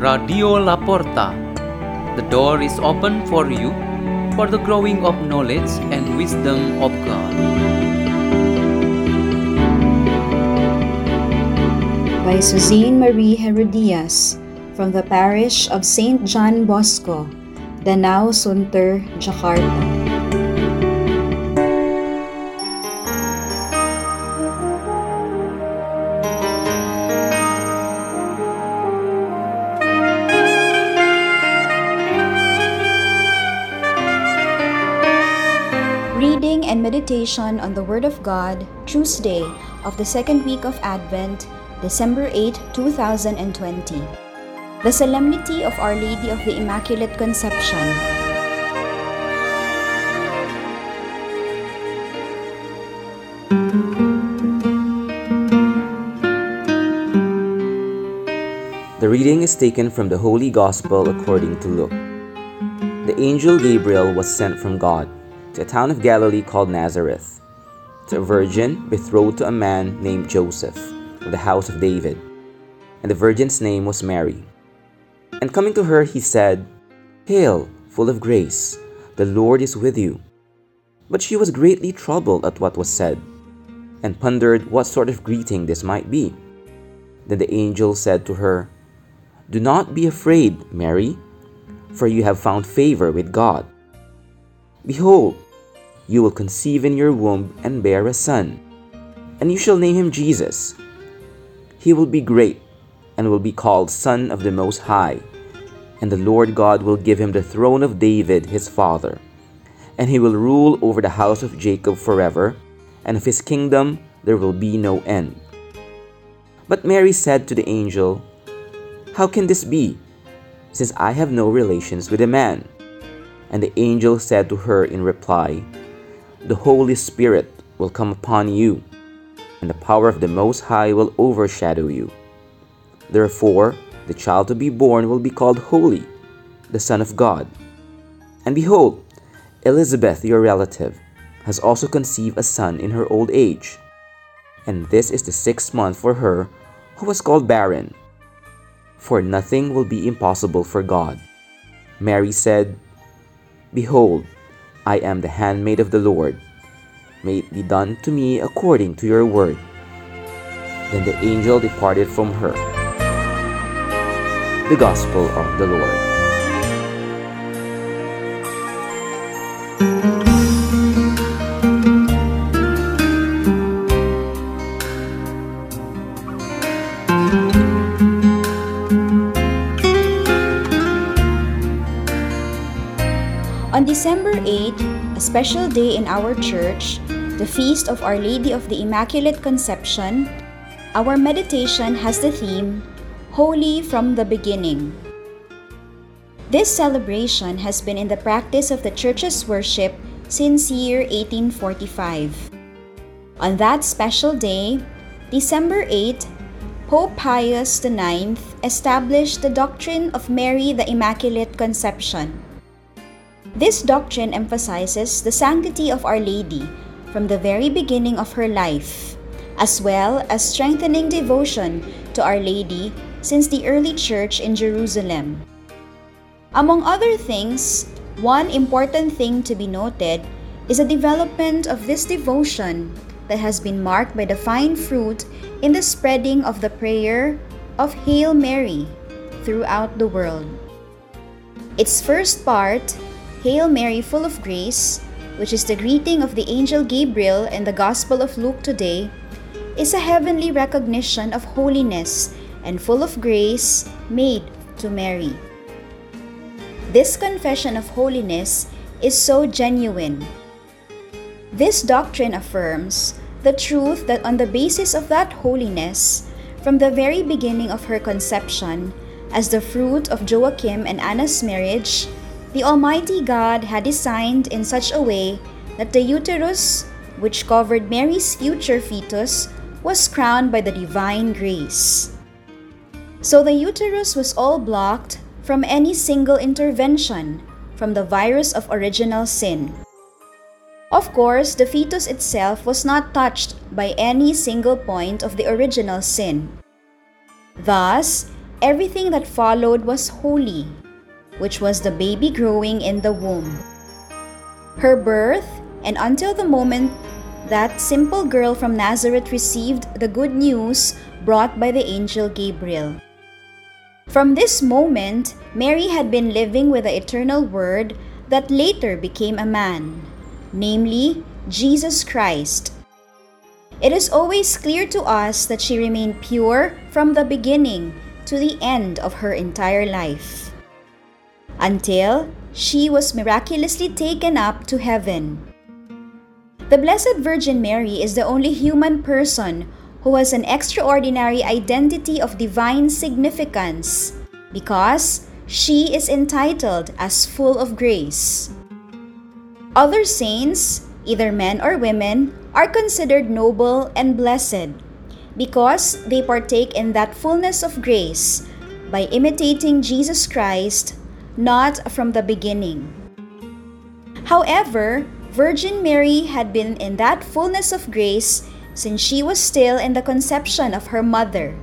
Radio La Porta. The door is open for you for the growing of knowledge and wisdom of God. by Suzanne Marie Gerodias from the parish of St. John Bosco, Danau Sunter, Jakarta. Meditation on the Word of God, Tuesday of the second week of Advent, December 8, 2020. The Solemnity of Our Lady of the Immaculate Conception. The reading is taken from the Holy Gospel according to Luke. The angel Gabriel was sent from God to a town of Galilee called Nazareth, to a virgin betrothed to a man named Joseph of the house of David, and the virgin's name was Mary. And coming to her, he said, Hail, full of grace, the Lord is with you. But she was greatly troubled at what was said, and pondered what sort of greeting this might be. Then the angel said to her, Do not be afraid, Mary, for you have found favor with God. Behold, you will conceive in your womb and bear a son, and you shall name him Jesus. He will be great and will be called Son of the Most High, and the Lord God will give him the throne of David his father, and he will rule over the house of Jacob forever, and of his kingdom there will be no end. But Mary said to the angel, How can this be, since I have no relations with a man? And the angel said to her in reply, The Holy Spirit will come upon you, and the power of the Most High will overshadow you. Therefore, the child to be born will be called Holy, the Son of God. And behold, Elizabeth, your relative, has also conceived a son in her old age. And this is the sixth month for her who was called barren. For nothing will be impossible for God. Mary said, Behold, I am the handmaid of the Lord. May it be done to me according to your word. Then the angel departed from her. The Gospel of the Lord. December 8, a special day in our church, the feast of Our Lady of the Immaculate Conception, our meditation has the theme Holy from the Beginning. This celebration has been in the practice of the Church's worship since year 1845. On that special day, December 8, Pope Pius IX established the doctrine of Mary the Immaculate Conception. This doctrine emphasizes the sanctity of Our Lady from the very beginning of her life, as well as strengthening devotion to Our Lady since the early church in Jerusalem. Among other things, one important thing to be noted is the development of this devotion that has been marked by the fine fruit in the spreading of the prayer of Hail Mary throughout the world. Its first part, Hail Mary, full of grace, which is the greeting of the angel Gabriel in the Gospel of Luke today, is a heavenly recognition of holiness and full of grace made to Mary. This confession of holiness is so genuine. This doctrine affirms the truth that on the basis of that holiness, from the very beginning of her conception, as the fruit of Joachim and Anna's marriage, the Almighty God had designed in such a way that the uterus, which covered Mary's future fetus, was crowned by the divine grace. So the uterus was all blocked from any single intervention from the virus of original sin. Of course, the fetus itself was not touched by any single point of the original sin. Thus, everything that followed was holy, which was the baby growing in the womb. Her birth, and until the moment that simple girl from Nazareth received the good news brought by the angel Gabriel. From this moment, Mary had been living with the eternal Word that later became a man, namely, Jesus Christ. It is always clear to us that she remained pure from the beginning to the end of her entire life, until she was miraculously taken up to heaven. The Blessed Virgin Mary is the only human person who has an extraordinary identity of divine significance because she is entitled as full of grace. Other saints, either men or women, are considered noble and blessed because they partake in that fullness of grace by imitating Jesus Christ, not from the beginning. However, Virgin Mary had been in that fullness of grace since she was still in the conception of her mother.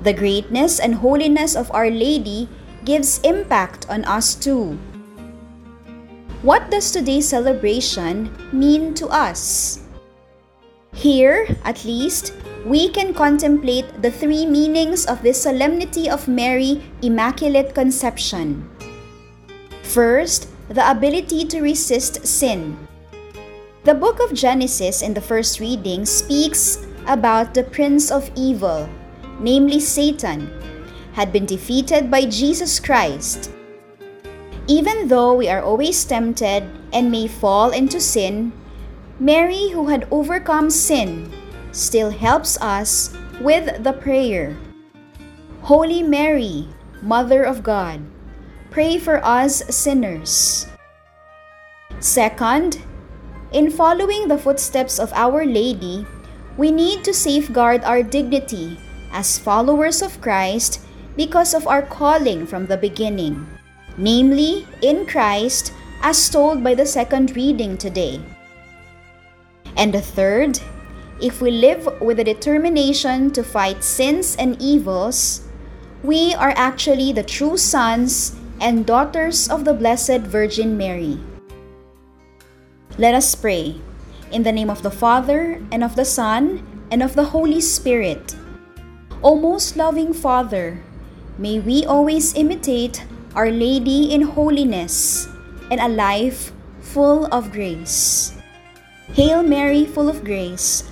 The greatness and holiness of Our Lady gives impact on us too. What does today's celebration mean to us? Here, at least, we can contemplate the three meanings of this solemnity of Mary Immaculate Conception. First, the ability to resist sin. The book of Genesis in the first reading speaks about the prince of evil, namely Satan, had been defeated by Jesus Christ. Even though we are always tempted and may fall into sin, Mary, who had overcome sin, still helps us with the prayer Holy Mary, Mother of God, pray for us sinners. Second, in following the footsteps of Our Lady, we need to safeguard our dignity as followers of Christ because of our calling from the beginning, namely in Christ, as told by the second reading today. And the third, if we live with a determination to fight sins and evils, we are actually the true sons and daughters of the Blessed Virgin Mary. Let us pray. In the name of the Father, and of the Son, and of the Holy Spirit. O most loving Father, may we always imitate Our Lady in holiness and a life full of grace. Hail Mary, full of grace,